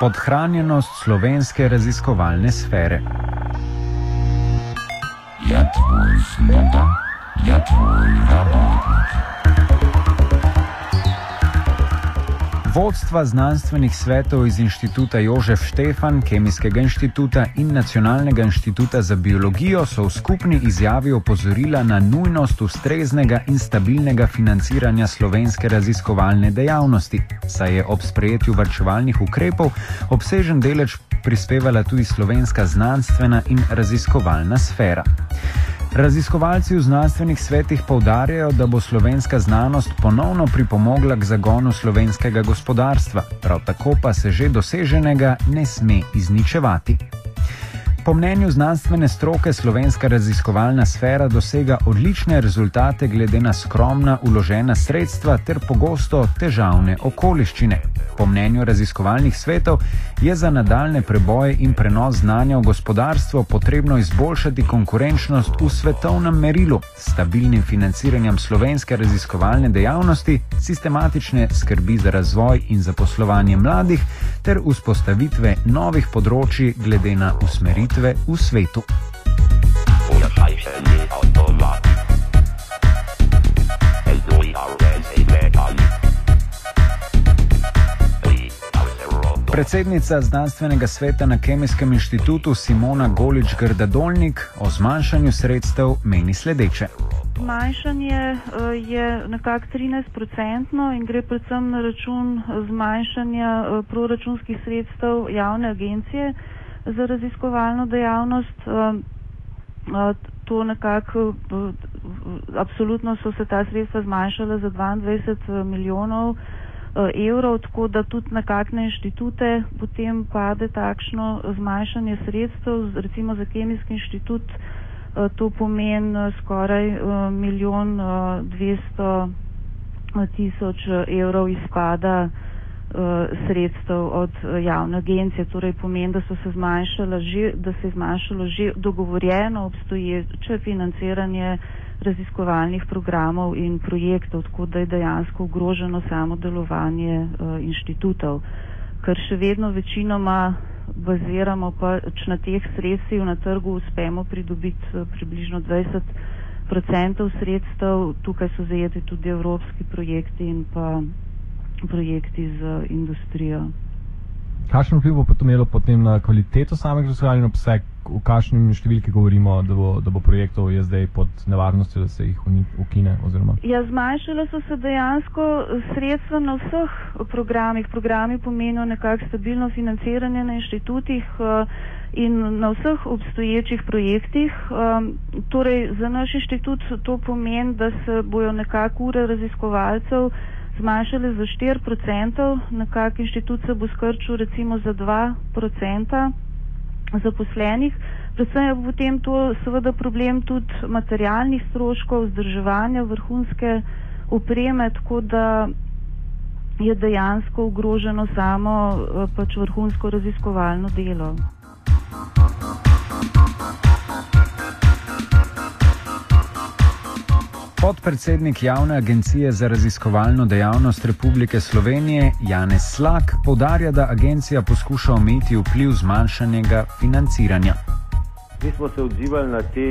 Podhranjenost slovenske raziskovalne sfere. Je tvoj sluga, je tvoj rabotnik. Vodstva znanstvenih svetov iz inštituta Jožef Štefan, Kemijskega inštituta in Nacionalnega inštituta za biologijo so v skupni izjavi opozorila na nujnost ustreznega in stabilnega financiranja slovenske raziskovalne dejavnosti, saj je ob sprejetju vrčevalnih ukrepov obsežen delež prispevala tudi slovenska znanstvena in raziskovalna sfera. Raziskovalci v znanstvenih svetih povdarjajo, da bo slovenska znanost ponovno pripomogla k zagonu slovenskega gospodarstva, prav tako pa se že doseženega ne sme izničevati. Po mnenju znanstvene stroke slovenska raziskovalna sfera dosega odlične rezultate glede na skromna uložena sredstva ter pogosto težavne okoliščine. Po mnenju raziskovalnih svetov je za nadaljne preboje in prenos znanja v gospodarstvo potrebno izboljšati konkurenčnost v svetovnem merilu s stabilnim financiranjem slovenske raziskovalne dejavnosti, sistematične skrbi za razvoj in zaposlovanje mladih ter vzpostavitve novih področji glede na usmeritve v svetu. Predsednica znanstvenega sveta na Kemijskem inštitutu Simona Golič-Grdadolnik o zmanjšanju sredstev meni sledeče. Zmanjšanje eh, je nekako 13% in gre predvsem na račun zmanjšanja eh, proračunskih sredstev javne agencije za raziskovalno dejavnost. Eh, to nekako, absolutno so se ta sredstva zmanjšala za 22 milijonov. Eh, evrov, tako da tudi na kakšne inštitute potem pade takšno zmanjšanje sredstev, recimo za kemijski inštitut eh, to pomeni eh, skoraj milijon dvesto tisoč evrov izpada sredstev od javne agencije, torej pomeni, da se že, da se je zmanjšalo že dogovorjeno obstoječe financiranje raziskovalnih programov in projektov, tako da je dejansko ogroženo samo delovanje uh, inštitutov, ker še vedno večinoma baziramo pač na teh sredstvih na trgu, uspemo pridobiti približno 20 odstotkov sredstev, tukaj so zajeti tudi evropski projekti in pa projekti z industrijo. Kakšen vpliv bo to imelo potem na kvaliteto samega raziskovalnega obsega, v kakšnem številki govorimo, da bo, da bo projektov je zdaj pod nevarnostjo, da se jih ukine? Oziroma? Ja, zmanjšalo so se dejansko sredstva na vseh programih. Programi pomenijo nekako stabilno financiranje na inštitutih uh, in na vseh obstoječih projektih. Um, torej, za naš inštitut to pomeni, da se bojo nekako ure raziskovalcev zmanjšale za 4%, nekak inštitut se bo skrčil recimo za 2% zaposlenih. Predvsem je potem to seveda problem tudi materialnih stroškov, vzdrževanja vrhunske opreme, tako da je dejansko ogroženo samo eh, pač vrhunsko raziskovalno delo. Podpredsednik Javne agencije za raziskovalno dejavnost Republike Slovenije Janez Slak podarja, da agencija poskuša omejiti vpliv zmanjšanega financiranja. Mi smo se odzivali na te,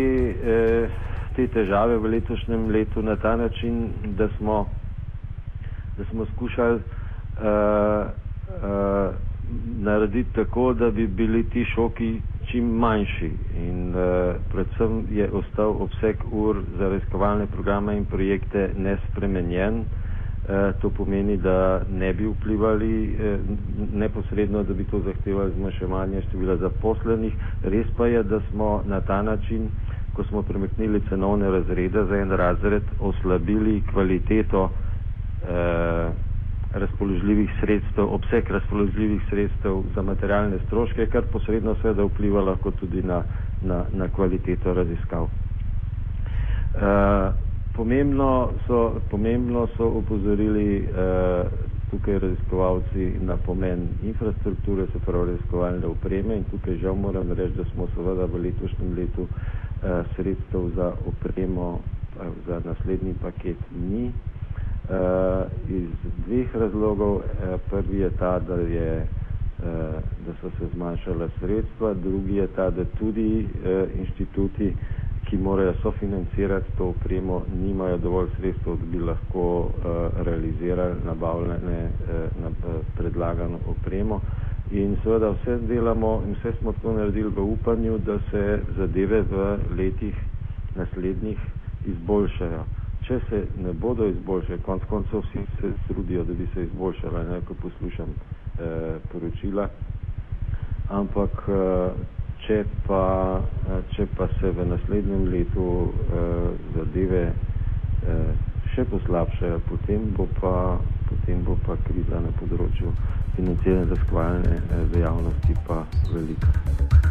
eh, te težave v letošnjem letu na ta način, da smo, da smo skušali uh, uh, narediti tako, da bi bili ti šoki čim manjši in uh, predvsem je ostal obseg ur za raziskovalne programe in projekte nespremenjen. Uh, to pomeni, da ne bi vplivali uh, neposredno, da bi to zahtevali zmanjševanje števila zaposlenih. Res pa je, da smo na ta način, ko smo premaknili cenovne razrede za en razred, oslabili kvaliteto uh, razpoložljivih sredstev, obseg razpoložljivih sredstev za materialne stroške, kar posredno seveda vpliva lahko tudi na, na, na kvaliteto raziskav. Uh, pomembno, so, pomembno so upozorili uh, tukaj raziskovalci na pomen infrastrukture, se pravi raziskovalne opreme in tukaj žal moram reči, da smo seveda v letošnjem letu uh, sredstev za opremo za naslednji paket ni. Uh, iz dveh razlogov. Uh, prvi je ta, da je da so se zmanjšala sredstva, drugi je ta, da tudi inštituti, ki morajo sofinancirati to opremo, nimajo dovolj sredstev, da bi lahko realizirali nabavljene predlagano opremo. In seveda vse delamo in vse smo to naredili v upanju, da se zadeve v letih naslednjih izboljšajo. Če se ne bodo izboljšali, konc koncev vsi se trudijo, da bi se izboljšala, ne, ko poslušam eh, poročila, ampak eh, če, pa, eh, če pa se v naslednjem letu eh, zadeve eh, še poslabšajo, potem bo pa, potem bo pa kriza na področju financiranja raziskovalne eh, dejavnosti pa velika.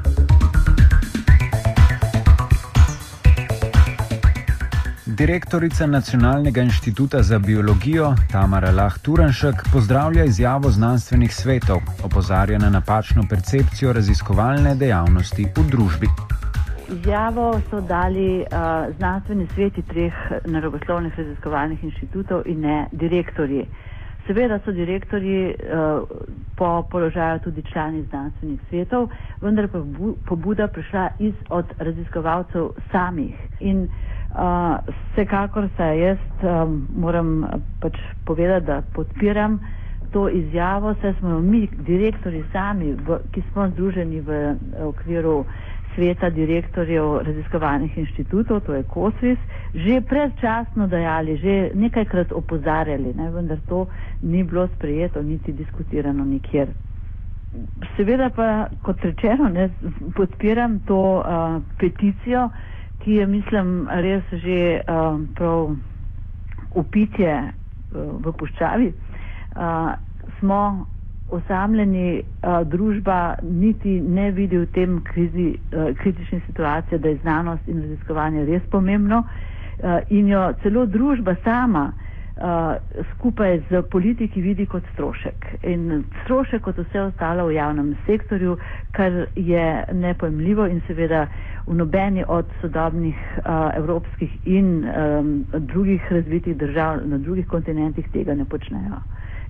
Direktorica Nacionalnega inštituta za biologijo Tamara Lah Turanšek pozdravlja izjavo znanstvenih svetov, opozarja na napačno percepcijo raziskovalne dejavnosti v družbi. Izjavo so dali uh, znanstveni sveti treh naravoslovnih raziskovalnih inštitutov in ne direktorji. Seveda so direktorji uh, po položaju tudi člani znanstvenih svetov, vendar pa pobuda prišla iz od raziskovalcev samih. In Uh, vsekakor se jaz um, moram pač povedati, da podpiram to izjavo, saj smo mi, direktori sami, v, ki smo združeni v okviru sveta direktorjev raziskovalnih inštitutov, to je KOSVIS, že predčasno dajali, že nekajkrat opozarjali, ne, vendar to ni bilo sprejeto, niti diskutirano nikjer. Seveda pa, kot rečeno, ne, podpiram to uh, peticijo, ki je, mislim, res že uh, prav upitje uh, v puščavi, uh, smo osamljeni, uh, družba niti ne vidi v tem krizi, uh, kritični situaciji, da je znanost in raziskovanje res pomembno uh, in jo celo družba sama uh, skupaj z politiki vidi kot strošek. In strošek kot vse ostalo v javnem sektorju, kar je nepojemljivo in seveda v nobeni od sodobnih uh, evropskih in um, drugih razvitih držav na drugih kontinentih tega ne počnejo.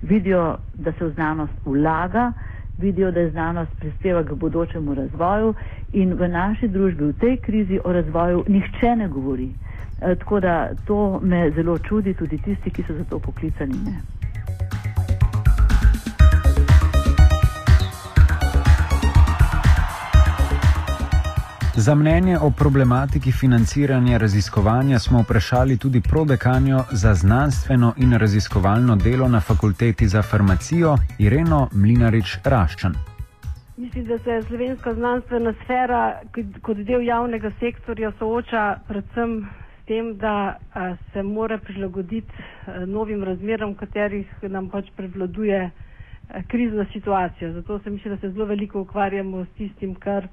Vidijo, da se v znanost vlaga, vidijo, da je znanost prispeva k bodočemu razvoju in v naši družbi v tej krizi o razvoju nihče ne govori. E, tako da to me zelo čudi, tudi tisti, ki so za to poklicani. Ne. Za mnenje o problematiki financiranja raziskovanja smo vprašali tudi prodekanjo za znanstveno in raziskovalno delo na fakulteti za farmacijo Ireno Mlinarič Raščan. Mislim, da se slovenska znanstvena sfera kot del javnega sektorja sooča predvsem s tem, da se mora prilagoditi novim razmeram, katerih nam pač prevladuje krizna situacija. Zato se mislim, da se zelo veliko ukvarjamo s tistim, kar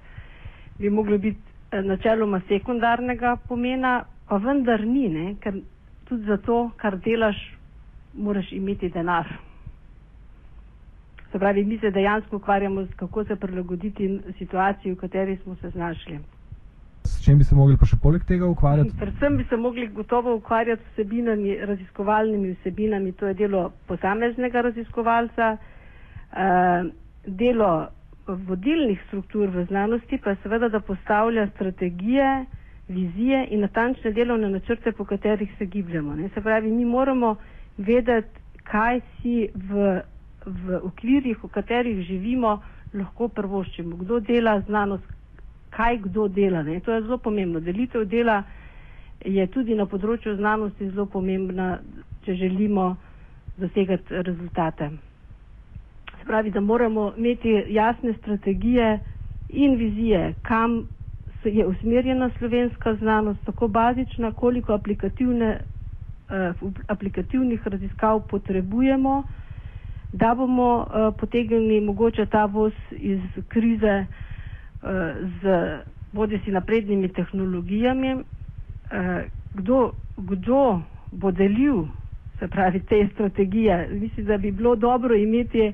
bi moglo biti eh, načeloma sekundarnega pomena, pa vendar ni, ne? ker tudi za to, kar delaš, moraš imeti denar. Se pravi, mi se dejansko ukvarjamo z kako se prilagoditi situaciji, v kateri smo se znašli. S čim bi se mogli pa še poleg tega ukvarjati? Predvsem bi se mogli gotovo ukvarjati s vsebinami, raziskovalnimi vsebinami, to je delo posameznega raziskovalca, uh, delo vodilnih struktur v znanosti pa je seveda, da postavlja strategije, vizije in natančne delovne načrte, po katerih se gibljamo. Ne? Se pravi, mi moramo vedeti, kaj si v, v okvirjih, v katerih živimo, lahko prvoščimo. Kdo dela znanost, kaj kdo dela. Ne? To je zelo pomembno. Delitev dela je tudi na področju znanosti zelo pomembna, če želimo dosegati rezultate pravi, da moramo imeti jasne strategije in vizije, kam je usmerjena slovenska znanost, tako bazična, koliko aplikativne, uh, aplikativnih raziskav potrebujemo, da bomo uh, potegnili mogoče ta voz iz krize uh, z bodi si naprednimi tehnologijami, kdo, kdo bo delil, se pravi, te strategije. Mislim, da bi bilo dobro imeti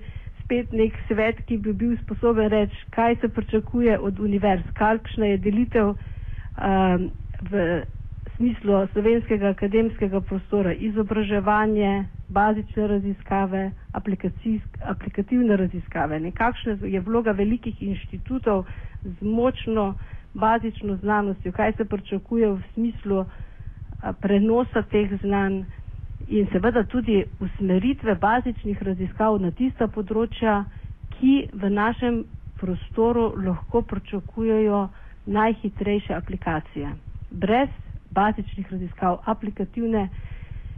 spet nek svet, ki bi bil sposoben reči, kaj se pričakuje od univerz, kakšna je delitev um, v smislu slovenskega akademskega prostora izobraževanje, bazične raziskave, aplikativne raziskave. Nekakšna je vloga velikih inštitutov z močno bazično znanostjo, kaj se pričakuje v smislu prenosa teh znanj in seveda tudi usmeritve bazičnih raziskav na tista področja, ki v našem prostoru lahko pričakujejo najhitrejše aplikacije. Brez bazičnih raziskav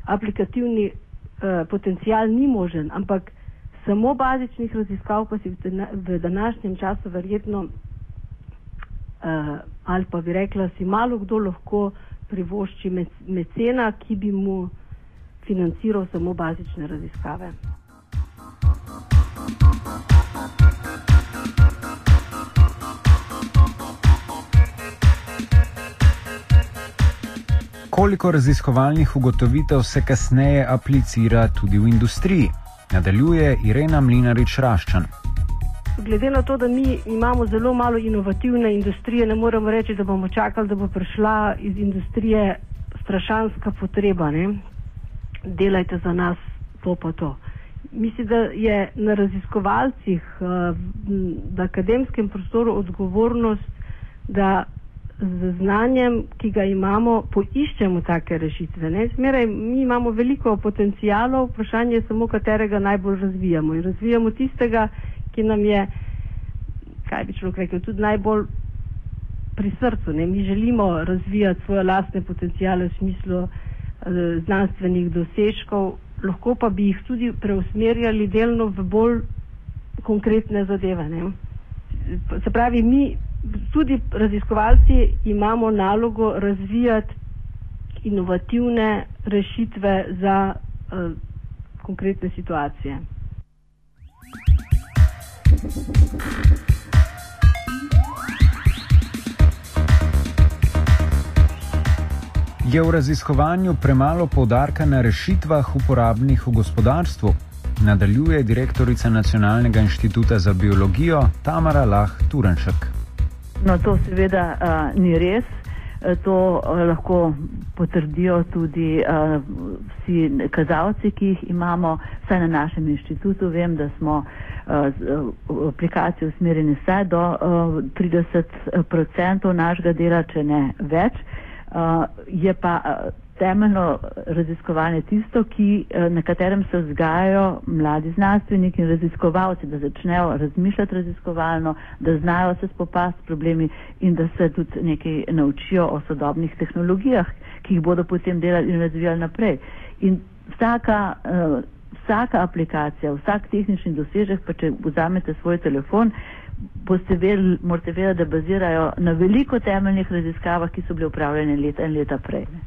aplikativni uh, potencial ni možen, ampak samo bazičnih raziskav pa si v, v današnjem času verjetno uh, ali pa bi rekla, si malo kdo lahko privošči mecena, ki bi mu financiral samo bazične raziskave. Koliko raziskovalnih ugotovitev se kasneje aplicira tudi v industriji? Nadaljuje Irena Mlinarič Raščan. Glede na to, da mi imamo zelo malo inovativne industrije, ne moremo reči, da bomo čakali, da bo prišla iz industrije strašanska potreba. Ne? Delajte za nas to pa to. Mislim, da je na raziskovalcih, eh, v akademskem prostoru odgovornost, da z znanjem, ki ga imamo, poiščemo take rešitve. Smeraj, mi imamo veliko potencijalov, vprašanje je samo, katerega najbolj razvijamo. In razvijamo tistega, ki nam je, kaj bi človek rekel, tudi najbolj pri srcu. Ne? Mi želimo razvijati svoje lastne potencijale v smislu eh, znanstvenih dosežkov, lahko pa bi jih tudi preusmerjali delno v bolj konkretne zadeve. Ne? Se pravi, mi tudi raziskovalci imamo nalogo razvijati inovativne rešitve za uh, konkretne situacije. Je v raziskovanju premalo podarka na rešitvah uporabnih v gospodarstvu? Nadaljuje direktorica Nacionalnega inštituta za biologijo Tamara Lah Turenšek. No, to seveda uh, ni res. To uh, lahko potrdijo tudi uh, vsi kazalci, ki jih imamo, saj na našem inštitutu. Vem, da smo uh, v aplikaciji usmerjeni vsaj do uh, 30% našega dela, če ne več. Uh, je pa uh, temeljno raziskovanje tisto, ki, eh, na katerem se vzgajajo mladi znanstveniki in raziskovalci, da začnejo razmišljati raziskovalno, da znajo se spopasti s problemi in da se tudi nekaj naučijo o sodobnih tehnologijah, ki jih bodo potem delali in razvijali naprej. In vsaka, uh, vsaka aplikacija, vsak tehnični dosežek, pa če vzamete svoj telefon, boste vedeli, morate vedeti, da bazirajo na veliko temeljnih raziskavah, ki so bile upravljene leta in leta prej. Ne.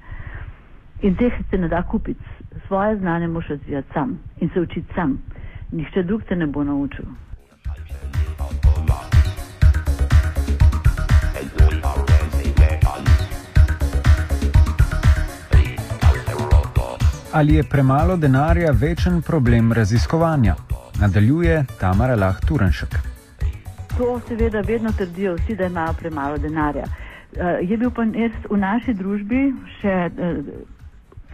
In teh se ne da kupiti. Svoje znanje moraš razvijati sam in se učiti sam. Nihče drug te ne bo naučil. Ali je premalo denarja večen problem raziskovanja? Nadaljuje Tamara Lah Turenšek. To seveda vedno trdijo vsi, da imajo premalo denarja. Uh, je bil pa res v naši družbi še uh,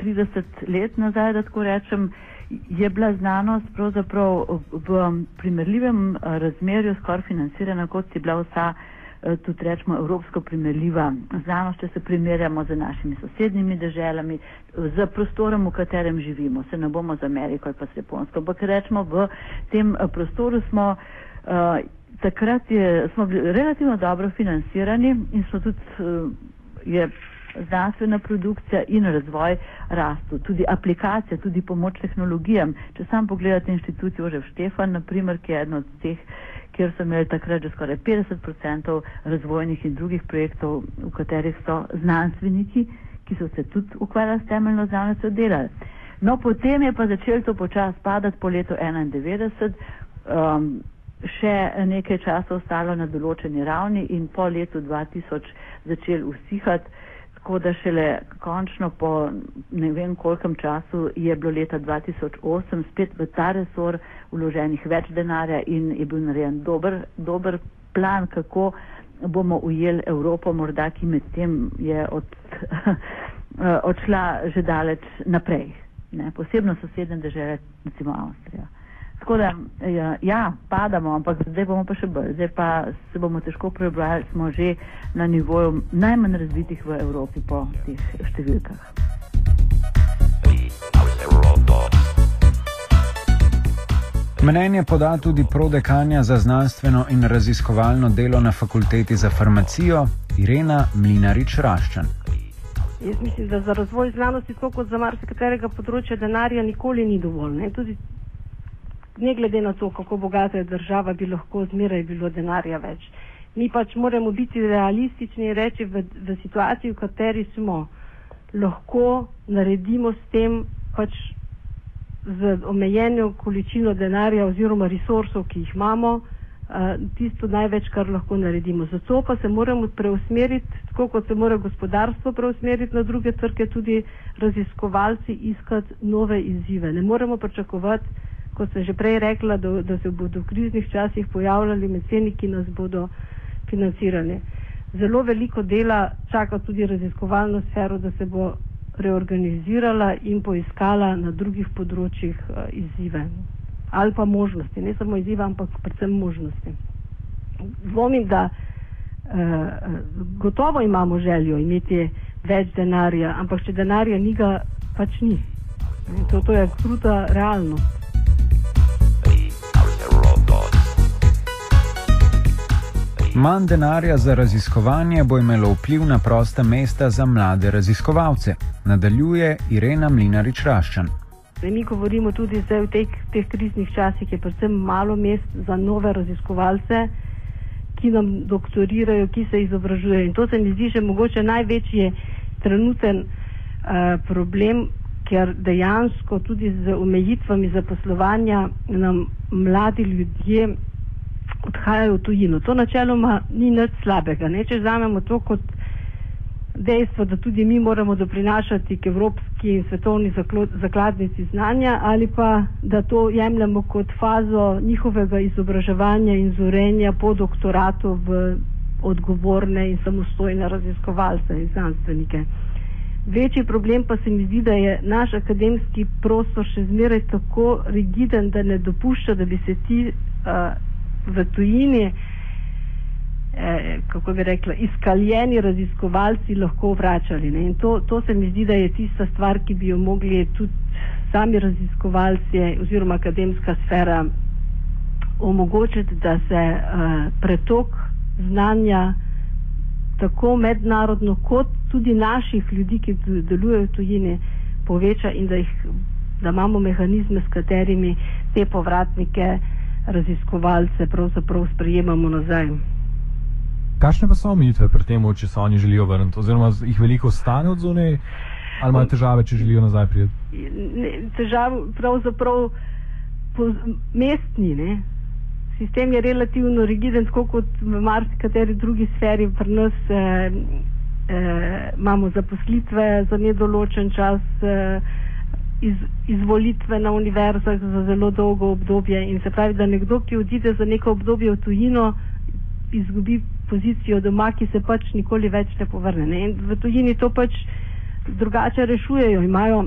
30 let nazaj, da tako rečem, je bila znanost pravzaprav v primerljivem eh, razmerju skoraj financirana, kot je bila vsa, eh, tudi rečemo, evropsko primerljiva znanost, če se primerjamo z našimi sosednjimi državami, z prostorom, v katerem živimo. Se ne bomo z Ameriko ali pa s Japonsko, ampak rečemo, v tem eh, prostoru smo. Uh, takrat je, smo bili relativno dobro financirani in smo tudi, uh, je znanstvena produkcija in razvoj rastu, tudi aplikacija, tudi pomoč tehnologijam. Če sam pogledate inštitucijo Žev Štefan, naprimer, ki je eno od teh, kjer so imeli takrat že skoraj 50% razvojnih in drugih projektov, v katerih so znanstveniki, ki so se tudi ukvarjali s temeljno znanostjo, delali. No, potem je pa začel to počas padati po letu 1991. Um, še nekaj časa ostalo na določeni ravni in po letu 2000 začel usihati. Tako da šele končno po ne vem kolkem času je bilo leta 2008 spet v ta resor vloženih več denarja in je bil narejen dober, dober plan, kako bomo ujeli Evropo, morda ki med tem je od odšla že daleč naprej, ne? posebno sosednje države, recimo Avstrija. Tako da, ja, ja, padamo, ampak zdaj bomo pa še bolj. Zdaj pa se bomo težko prebrali, smo že na nivoju najmanj razvitih v Evropi po teh številkah. Mnenje poda tudi prodekanja za znanstveno in raziskovalno delo na fakulteti za farmacijo Irena Mlinarič Raščan. Jaz mislim, da za razvoj znanosti, tako kot za marsikaterega področja, denarja nikoli ni dovolj. Ne? Tudi ne glede na to, kako bogata je država, bi lahko zmeraj bilo denarja več. Mi pač moramo biti realistični in reči, v, v situaciji, v kateri smo, lahko naredimo s tem pač z omejenjo količino denarja oziroma resursov, ki jih imamo, tisto največ, kar lahko naredimo. Zato pa se moramo preusmeriti, tako kot se mora gospodarstvo preusmeriti na druge trge, tudi raziskovalci iskati nove izzive. Ne moremo pričakovati, kot sem že prej rekla, da, da se bodo v kriznih časih pojavljali meceni, ki nas bodo financirali. Zelo veliko dela čaka tudi raziskovalno sfero, da se bo reorganizirala in poiskala na drugih področjih uh, izzive ali pa možnosti, ne samo izzive, ampak predvsem možnosti. Dvomim, da uh, gotovo imamo željo imeti več denarja, ampak če denarja ni, ga pač ni. To, to je kruta realnost. Manj denarja za raziskovanje bo imelo vpliv na prosta mesta za mlade raziskovalce, nadaljuje Irena Mlinarič Raščan. Mi govorimo tudi zdaj v teh, teh kriznih časih, je predvsem malo mest za nove raziskovalce, ki nam doktorirajo, ki se izobražujejo. In to se mi zdi že mogoče največji trenuten uh, problem, ker dejansko tudi z omejitvami zaposlovanja nam mladi ljudje odhajajo v tujino. To načeloma ni nič slabega. Ne? Če vzamemo to kot dejstvo, da tudi mi moramo doprinašati k evropski in svetovni zakladnici znanja ali pa da to jemljemo kot fazo njihovega izobraževanja in zorenja po doktoratu v odgovorne in samostojne raziskovalce in znanstvenike. Večji problem pa se mi zdi, da je naš akademski prostor še zmeraj tako rigiden, da ne dopušča, da bi se ti uh, v tujini, eh, kako bi rekla, izkaljeni raziskovalci lahko vračali. Ne? In to, to se mi zdi, da je tista stvar, ki bi jo mogli tudi sami raziskovalci oziroma akademska sfera omogočiti, da se eh, pretok znanja tako mednarodno kot tudi naših ljudi, ki delujejo v tujini, poveča in da, jih, da imamo mehanizme, s katerimi te povratnike raziskovalce pravzaprav sprejemamo nazaj. Kakšne pa so omejitve pri tem, če se oni želijo vrniti, oziroma jih veliko stane od zunaj, ali imajo težave, če želijo nazaj priti? Težave pravzaprav po mestni. Ne? Sistem je relativno rigiden, tako kot v marsikateri drugi sferi. Pri nas eh, eh, imamo zaposlitve za nedoločen čas. Eh, iz, izvolitve na univerzah za zelo dolgo obdobje in se pravi, da nekdo, ki odide za neko obdobje v tujino, izgubi pozicijo doma, ki se pač nikoli več ne povrne. Ne? In v tujini to pač drugače rešujejo, imajo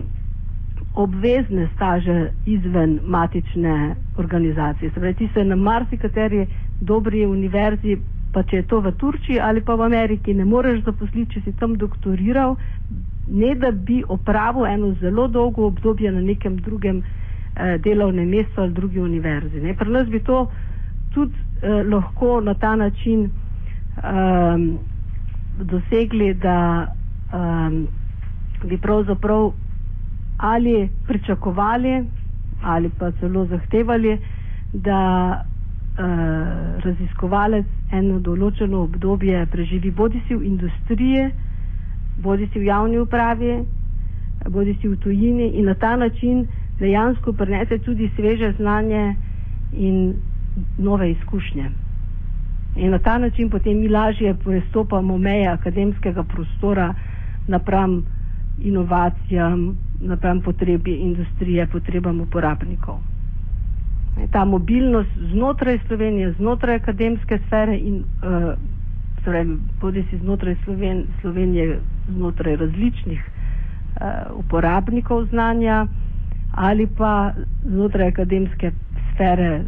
obvezne staže izven matične organizacije. Se pravi, ti se na marsikateri dobri univerzi, pa če je to v Turčiji ali pa v Ameriki, ne moreš zaposliti, če si tam doktoriral, ne da bi opravil eno zelo dolgo obdobje na nekem drugem eh, delovnem mestu ali drugi univerzi. Ne. Pri nas bi to tudi eh, lahko na ta način um, dosegli, da um, bi pravzaprav ali pričakovali ali pa celo zahtevali, da uh, raziskovalec eno določeno obdobje preživi bodi si v industriji, bodi si v javni upravi, bodi si v tujini in na ta način dejansko prenese tudi sveže znanje in nove izkušnje. In na ta način potem mi lažje prestopamo meje akademskega prostora napram inovacijam, napram potrebi industrije, potrebam uporabnikov. Ta mobilnost znotraj Slovenije, znotraj akademske sfere in uh, torej bodi si znotraj Sloven, Slovenije, znotraj različnih uporabnikov znanja ali pa znotraj akademske sfere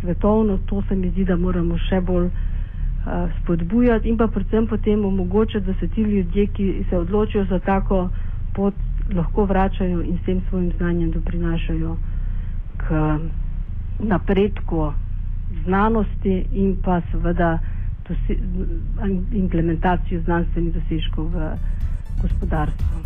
svetovno. To se mi zdi, da moramo še bolj spodbujati in pa predvsem potem omogočati, da se ti ljudje, ki se odločijo za tako pot, lahko vračajo in s tem svojim znanjem doprinašajo k napredku znanosti in pa seveda implementacijo znanstvenih dosežkov v gospodarstvu.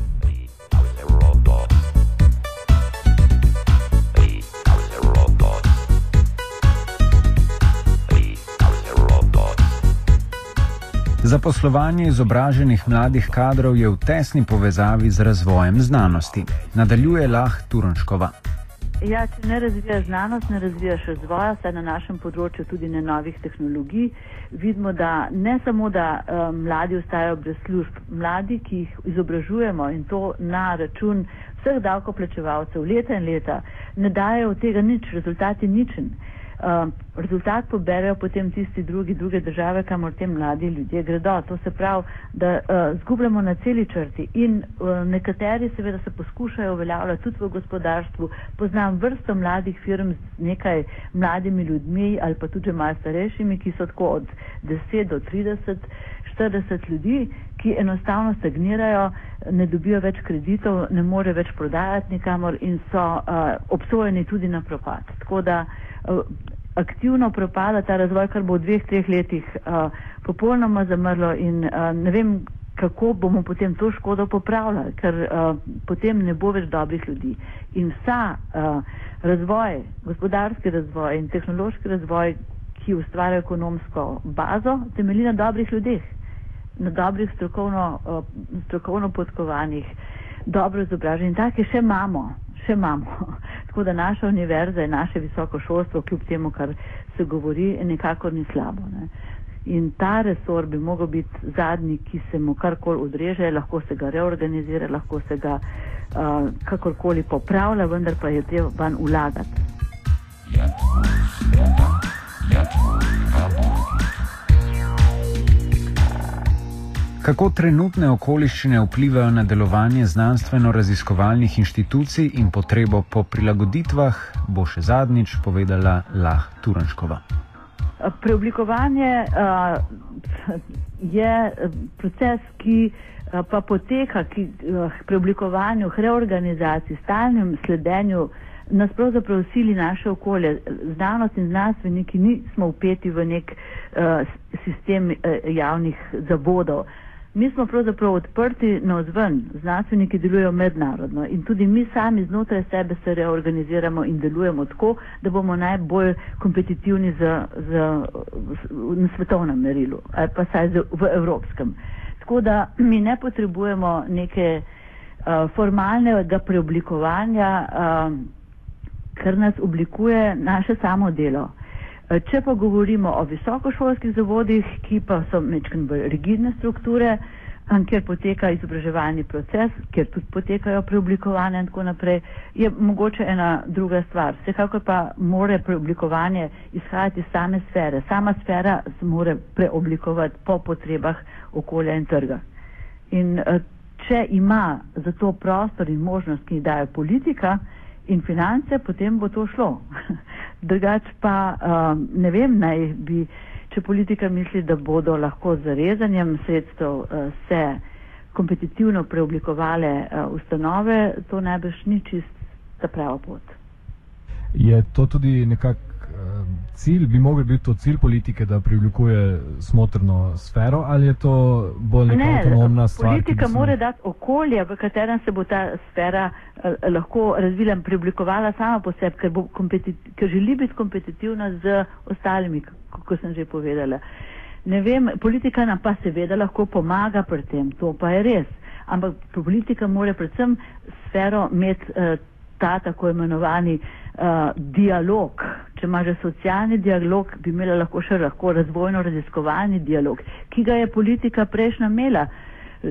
Zaposlovanje izobraženih mladih kadrov je v tesni povezavi z razvojem znanosti. Nadaljuje Lah Turonškova. Ja, če ne razvijaš znanost, ne razvijaš razvoja, saj na našem področju tudi ne novih tehnologij. Vidimo, da ne samo, da um, mladi ostajajo brez služb, mladi, ki jih izobražujemo in to na račun vseh davkoplačevalcev leta in leta, ne dajo od tega nič, rezultati ničen. Uh, rezultat poberejo potem tisti drugi, druge države, kamor te mladi ljudje gredo. To se pravi, da uh, zgubljamo na celi črti in uh, nekateri seveda se poskušajo uveljavljati tudi v gospodarstvu. Poznam vrsto mladih firm z nekaj mladimi ljudmi ali pa tudi malo starejšimi, ki so tako od 10 do 30, 40 ljudi, ki enostavno stagnirajo, ne dobijo več kreditov, ne more več prodajati nikamor in so uh, obsojeni tudi na propad. Tako da uh, aktivno propada ta razvoj, kar bo v dveh, treh letih uh, popolnoma zamrlo in uh, ne vem, kako bomo potem to škodo popravljali, ker uh, potem ne bo več dobrih ljudi. In vsa uh, razvoj, gospodarski razvoj in tehnološki razvoj, ki ustvarja ekonomsko bazo, temelji na dobrih ljudeh, na dobrih strokovno, uh, strokovno podkovanih, dobro izobraženih. Take še imamo še imamo. Tako da naša univerza in naše visoko šolstvo, kljub temu, kar se govori, nekako ni slabo. Ne. In ta resor bi mogel biti zadnji, ki se mu karkoli odreže, lahko se ga reorganizira, lahko se ga uh, kakorkoli popravlja, vendar pa je treba van ulagati. Ja. Ja. Kako trenutne okoliščine vplivajo na delovanje znanstveno-raziskovalnih inštitucij in potrebo po prilagoditvah, bo še zadnjič povedala Lah Turanškova. Preoblikovanje uh, je proces, ki uh, pa poteka k uh, preoblikovanju, reorganizaciji, stalnem sledenju. Nas pravzaprav sili naše okolje, znanost in znanstveniki nismo upeti v nek uh, sistem uh, javnih zavodov. Mi smo pravzaprav odprti na ozven, znanstveniki delujejo mednarodno in tudi mi sami znotraj sebe se reorganiziramo in delujemo tako, da bomo najbolj kompetitivni z, z, na svetovnem merilu ali pa saj v evropskem. Tako da mi ne potrebujemo neke uh, formalnega preoblikovanja, uh, kar nas oblikuje naše samo delo. Eh, če pa govorimo o visokošolskih zavodih, ki pa so mečken bolj rigidne strukture, kjer poteka izobraževalni proces, kjer tudi potekajo preoblikovanja in tako naprej, je mogoče ena druga stvar. Vsekakor pa more preoblikovanje izhajati iz same sfere. Sama sfera se more preoblikovati po potrebah okolja in trga. In eh, če ima za to prostor in možnost, ki jih daje politika in finance, potem bo to šlo. drugač pa um, ne vem, naj bi, če politika misli, da bodo lahko z rezanjem sredstev uh, se kompetitivno preoblikovale uh, ustanove, to najbrž ni čist ta prava pot. Je to tudi nekako cilj, bi mogel biti to cilj politike, da privlikuje smotrno sfero, ali je to bolj neka ne, avtonomna stvar? Politika mora dati okolje, v katerem se bo ta sfera eh, lahko razvila in preoblikovala sama po sebi, ker, ker želi biti kompetitivna z ostalimi, kot sem že povedala. Ne vem, politika nam pa seveda lahko pomaga pri tem, to pa je res. Ampak politika mora predvsem sfero imeti eh, ta tako imenovani uh, dialog. Če ima že socialni dialog, bi imela lahko še lahko razvojno-raziskovalni dialog, ki ga je politika prejšnja imela. Uh,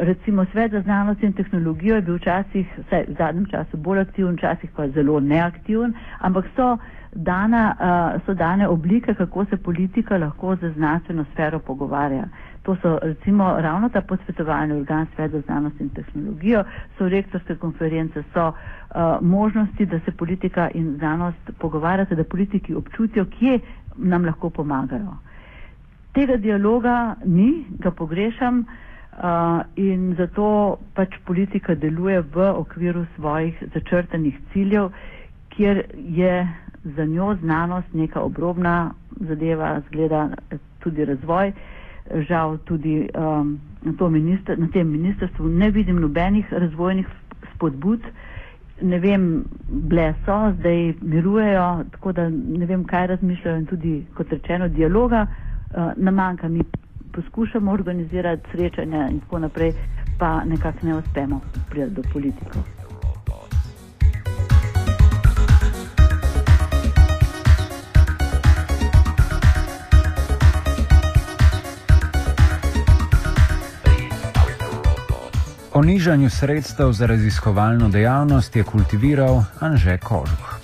recimo svet za znanost in tehnologijo je bil včasih, vsaj v zadnjem času bolj aktiven, včasih pa zelo neaktiven, ampak so, dana, uh, so dane oblike, kako se politika lahko za znanstveno sfero pogovarja. To so recimo ravno ta posvetovalni organ Svet za znanost in tehnologijo, so rektorske konference, so uh, možnosti, da se politika in znanost pogovarjate, da politiki občutijo, kje nam lahko pomagajo. Tega dialoga ni, ga pogrešam uh, in zato pač politika deluje v okviru svojih začrtanih ciljev, kjer je za njo znanost neka obrobna zadeva, zgleda tudi razvoj. Žal tudi um, na, minister, na tem ministrstvu ne vidim nobenih razvojnih spodbud. Ne vem, ble so, zdaj mirujejo, tako da ne vem, kaj razmišljajo in tudi, kot rečeno, dialoga uh, namanjka. Mi poskušamo organizirati srečanja in tako naprej, pa nekako ne uspemo priti do politikov. O nižanju sredstev za raziskovalno dejavnost je kultiviral Anže Kožuh.